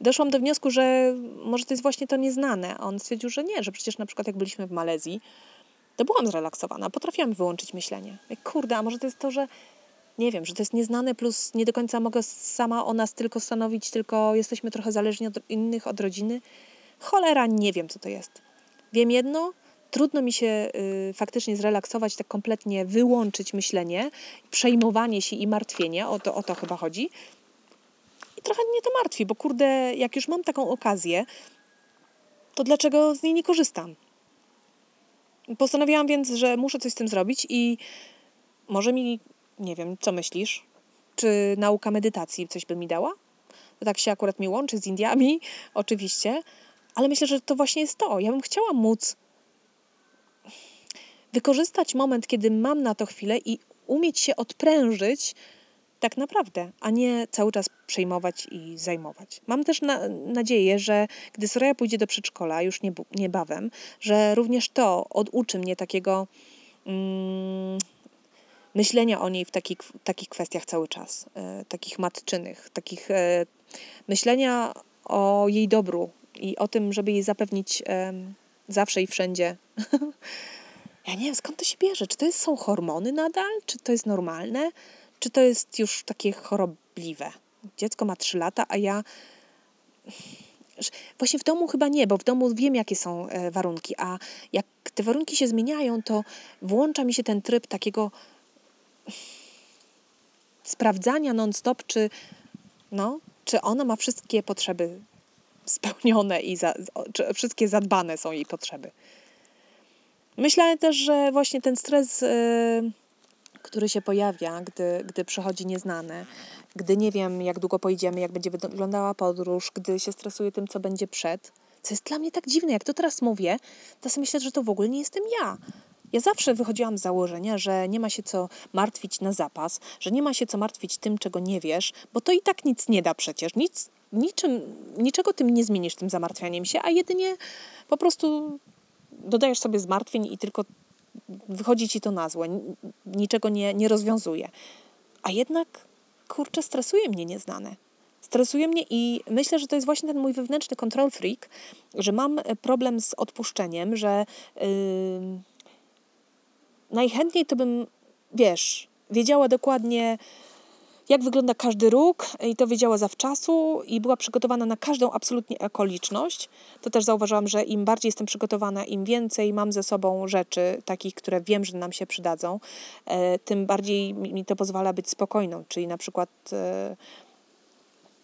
[SPEAKER 1] Doszłam do wniosku, że może to jest właśnie to nieznane. On stwierdził, że nie, że przecież na przykład jak byliśmy w Malezji, to byłam zrelaksowana, potrafiłam wyłączyć myślenie. Kurde, a może to jest to, że nie wiem, że to jest nieznane, plus nie do końca mogę sama o nas tylko stanowić, tylko jesteśmy trochę zależni od innych, od rodziny. Cholera, nie wiem, co to jest. Wiem jedno, trudno mi się y, faktycznie zrelaksować, tak kompletnie wyłączyć myślenie, przejmowanie się i martwienie, o to, o to chyba chodzi. I trochę mnie to martwi, bo kurde, jak już mam taką okazję, to dlaczego z niej nie korzystam? Postanowiłam więc, że muszę coś z tym zrobić i może mi nie wiem, co myślisz? Czy nauka medytacji coś by mi dała? To tak się akurat mi łączy z Indiami, [laughs] oczywiście, ale myślę, że to właśnie jest to. Ja bym chciała móc wykorzystać moment, kiedy mam na to chwilę i umieć się odprężyć tak naprawdę, a nie cały czas przejmować i zajmować. Mam też na, nadzieję, że gdy Soraya pójdzie do przedszkola, już niebawem, że również to oduczy mnie takiego mm, myślenia o niej w takich, takich kwestiach cały czas, e, takich matczynych, takich e, myślenia o jej dobru i o tym, żeby jej zapewnić e, zawsze i wszędzie. [laughs] ja nie wiem, skąd to się bierze? Czy to jest, są hormony nadal? Czy to jest normalne? Czy to jest już takie chorobliwe? Dziecko ma 3 lata, a ja. Właśnie w domu chyba nie, bo w domu wiem, jakie są warunki, a jak te warunki się zmieniają, to włącza mi się ten tryb takiego sprawdzania non-stop, czy, no, czy ona ma wszystkie potrzeby spełnione i za, czy wszystkie zadbane są jej potrzeby. Myślę też, że właśnie ten stres, yy, który się pojawia, gdy, gdy przychodzi nieznane, gdy nie wiem, jak długo pojedziemy, jak będzie wyglądała podróż, gdy się stresuję tym, co będzie przed, co jest dla mnie tak dziwne. Jak to teraz mówię, to sobie myślę, że to w ogóle nie jestem ja. Ja zawsze wychodziłam z założenia, że nie ma się co martwić na zapas, że nie ma się co martwić tym, czego nie wiesz, bo to i tak nic nie da przecież. Nic, niczym, niczego tym nie zmienisz, tym zamartwianiem się, a jedynie po prostu dodajesz sobie zmartwień i tylko wychodzi ci to na złe. Niczego nie, nie rozwiązuje. A jednak, kurczę, stresuje mnie nieznane. Stresuje mnie i myślę, że to jest właśnie ten mój wewnętrzny control freak, że mam problem z odpuszczeniem, że... Yy, najchętniej to bym, wiesz, wiedziała dokładnie, jak wygląda każdy róg i to wiedziała zawczasu i była przygotowana na każdą absolutnie okoliczność. To też zauważyłam, że im bardziej jestem przygotowana, im więcej mam ze sobą rzeczy, takich, które wiem, że nam się przydadzą, e, tym bardziej mi to pozwala być spokojną. Czyli na przykład e,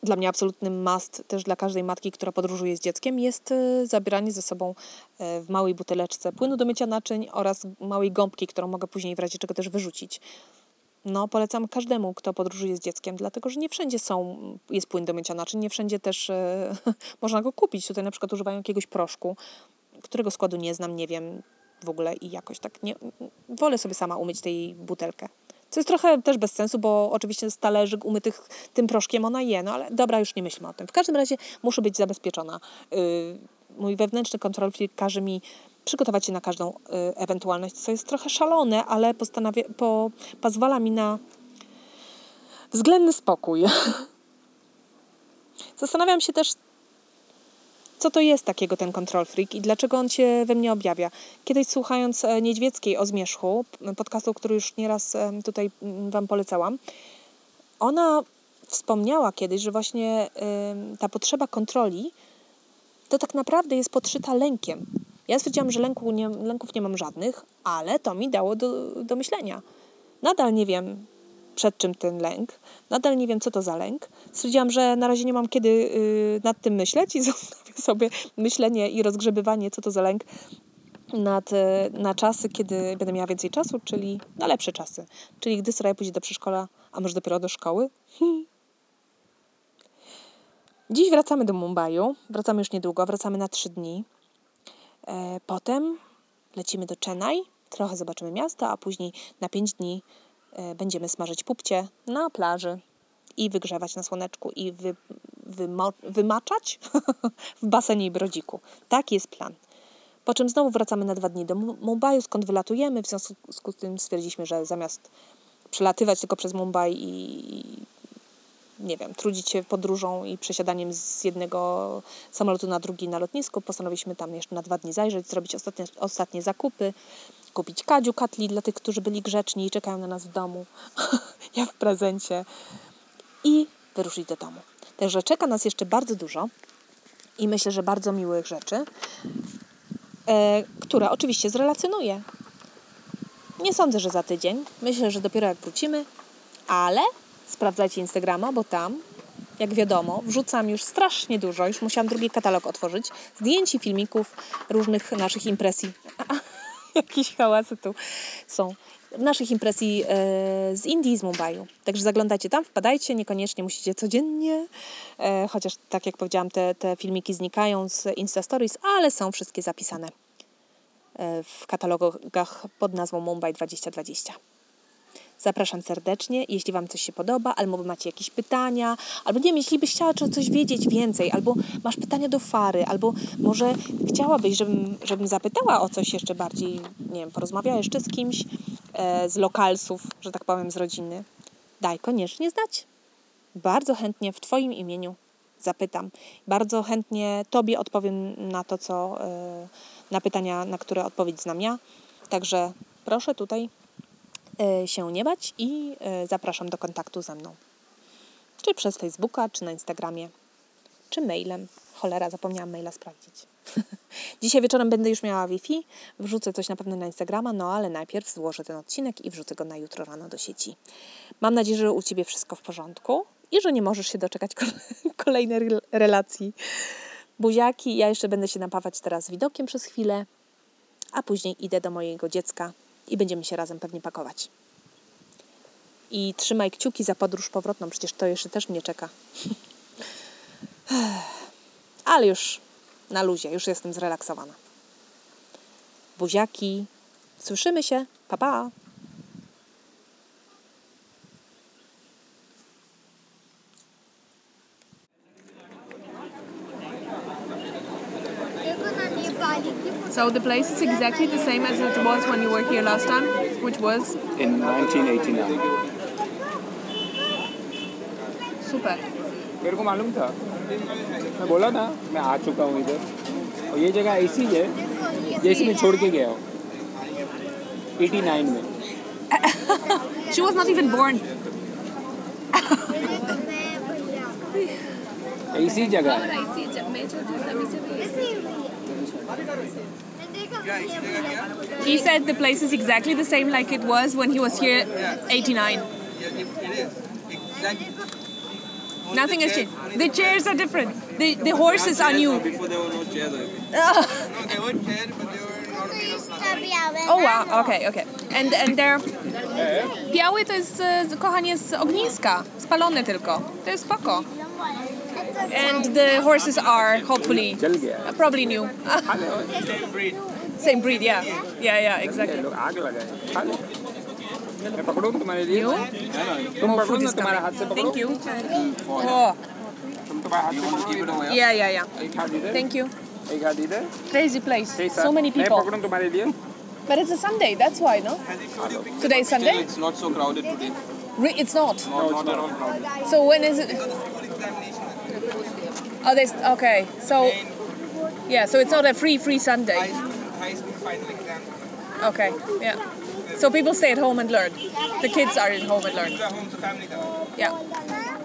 [SPEAKER 1] dla mnie absolutnym must też dla każdej matki, która podróżuje z dzieckiem, jest e, zabieranie ze sobą e, w małej buteleczce płynu do mycia naczyń oraz małej gąbki, którą mogę później w razie czego też wyrzucić. No, polecam każdemu, kto podróżuje z dzieckiem, dlatego że nie wszędzie są, jest płyn do mycia naczyń, nie wszędzie też e, [laughs] można go kupić. Tutaj na przykład używają jakiegoś proszku, którego składu nie znam, nie wiem w ogóle i jakoś tak nie, wolę sobie sama umyć tej butelkę. Co jest trochę też bez sensu, bo oczywiście z talerzyk umytych tym proszkiem ona je, no ale dobra, już nie myślmy o tym. W każdym razie muszę być zabezpieczona. Yy, mój wewnętrzny kontrol każe mi przygotować się na każdą y, ewentualność, co jest trochę szalone, ale postanawia, po, pozwala mi na względny spokój. [laughs] Zastanawiam się też, co to jest takiego ten control freak i dlaczego on się we mnie objawia. Kiedyś słuchając e, Niedźwieckiej o Zmierzchu, podcastu, który już nieraz e, tutaj Wam polecałam, ona wspomniała kiedyś, że właśnie ta potrzeba kontroli to tak naprawdę jest podszyta lękiem. Ja stwierdziłam, że lęku nie, lęków nie mam żadnych, ale to mi dało do, do myślenia. Nadal nie wiem, przed czym ten lęk, nadal nie wiem, co to za lęk. Stwierdziłam, że na razie nie mam kiedy y, nad tym myśleć i [laughs] zostawię sobie myślenie i rozgrzebywanie, co to za lęk nad, y, na czasy, kiedy będę miała więcej czasu, czyli na lepsze czasy. Czyli gdy Soraya pójdzie do przedszkola, a może dopiero do szkoły. [laughs] Dziś wracamy do Mumbaiu. Wracamy już niedługo, wracamy na trzy dni. E, potem lecimy do Chennai, trochę zobaczymy miasta, a później na pięć dni będziemy smażyć pupcie na plaży i wygrzewać na słoneczku i wy, wymo, wymaczać [laughs] w basenie i brodziku. Taki jest plan. Po czym znowu wracamy na dwa dni do Mu- Mumbaiu, skąd wylatujemy. W związku z tym stwierdziliśmy, że zamiast przelatywać tylko przez Mumbai i nie wiem, trudzić się podróżą i przesiadaniem z jednego samolotu na drugi na lotnisku, postanowiliśmy tam jeszcze na dwa dni zajrzeć, zrobić ostatnie, ostatnie zakupy, kupić kadziu, katli dla tych, którzy byli grzeczni i czekają na nas w domu, [laughs] jak w prezencie i wyruszyć do domu. Także czeka nas jeszcze bardzo dużo i myślę, że bardzo miłych rzeczy, e, które oczywiście zrelacjonuję. Nie sądzę, że za tydzień. Myślę, że dopiero jak wrócimy, ale sprawdzajcie Instagrama, bo tam, jak wiadomo, wrzucam już strasznie dużo. Już musiałam drugi katalog otworzyć. Zdjęć i filmików różnych naszych impresji. [laughs] Jakieś hałasy tu są. Naszych impresji e, z Indii i z Mumbaiu. Także zaglądajcie tam, wpadajcie, niekoniecznie musicie codziennie, e, chociaż tak jak powiedziałam, te, te filmiki znikają z Insta Stories, ale są wszystkie zapisane e, w katalogach pod nazwą Mumbai 2020. Zapraszam serdecznie, jeśli Wam coś się podoba, albo macie jakieś pytania, albo nie wiem, jeśli byś chciała coś wiedzieć więcej, albo masz pytania do Fary, albo może chciałabyś, żebym, żebym zapytała o coś jeszcze bardziej, nie wiem, porozmawiała jeszcze z kimś e, z lokalsów, że tak powiem, z rodziny, daj koniecznie znać. Bardzo chętnie w Twoim imieniu zapytam. Bardzo chętnie Tobie odpowiem na to, co, e, na pytania, na które odpowiedź znam ja. Także proszę tutaj się nie bać i e, zapraszam do kontaktu ze mną. Czy przez Facebooka, czy na Instagramie, czy mailem. Cholera, zapomniałam maila sprawdzić. [laughs] Dzisiaj wieczorem będę już miała Wi-Fi, wrzucę coś na pewno na Instagrama, no ale najpierw złożę ten odcinek i wrzucę go na jutro rano do sieci. Mam nadzieję, że u Ciebie wszystko w porządku i że nie możesz się doczekać kol- [laughs] kolejnej rel- relacji. Buziaki, ja jeszcze będę się napawać teraz widokiem przez chwilę, a później idę do mojego dziecka i będziemy się razem pewnie pakować. I trzymaj kciuki za podróż powrotną, przecież to jeszcze też mnie czeka. [laughs] Ale już na luzie, już jestem zrelaksowana. Buziaki, słyszymy się, pa pa!
[SPEAKER 2] So the place is exactly the same as it was when you were here last time, which was
[SPEAKER 3] in 1989
[SPEAKER 2] super.
[SPEAKER 3] मेरे को मालूम था मैं बोला था मैं आ चुका हूँ इधर और ये जगह ऐसी है जैसे मैं छोड़ के गया हूँ 89 में [laughs]
[SPEAKER 2] She was not even born.
[SPEAKER 3] ऐसी जगह है [laughs]
[SPEAKER 2] he said the place is exactly the same like it was when he was here 89. Nothing has changed. The chairs are different. The, the horses are new.
[SPEAKER 4] Before there were no chairs. No, they were chairs, but they were not.
[SPEAKER 2] Oh wow, okay, okay. And, and there... Biały to jest, kochanie, z ogniska. Spalony tylko. To jest spoko and the horses are hopefully uh, probably new.
[SPEAKER 3] Same breed.
[SPEAKER 2] Same breed, yeah, yeah, yeah, exactly. You? More food is coming. Thank you. Oh. Yeah, yeah, yeah. Thank you. Crazy place. So many people. But it's a Sunday, that's why, no? Today is Sunday?
[SPEAKER 4] it's not so crowded today.
[SPEAKER 2] Re- it's not?
[SPEAKER 4] No, it's not at all crowded.
[SPEAKER 2] So when is it? Oh, there's okay. So yeah, so it's not a free free Sunday.
[SPEAKER 4] High school final exam.
[SPEAKER 2] Okay, yeah. So people stay at home and learn. The kids are at home and learn.
[SPEAKER 4] Home to family.
[SPEAKER 2] Yeah.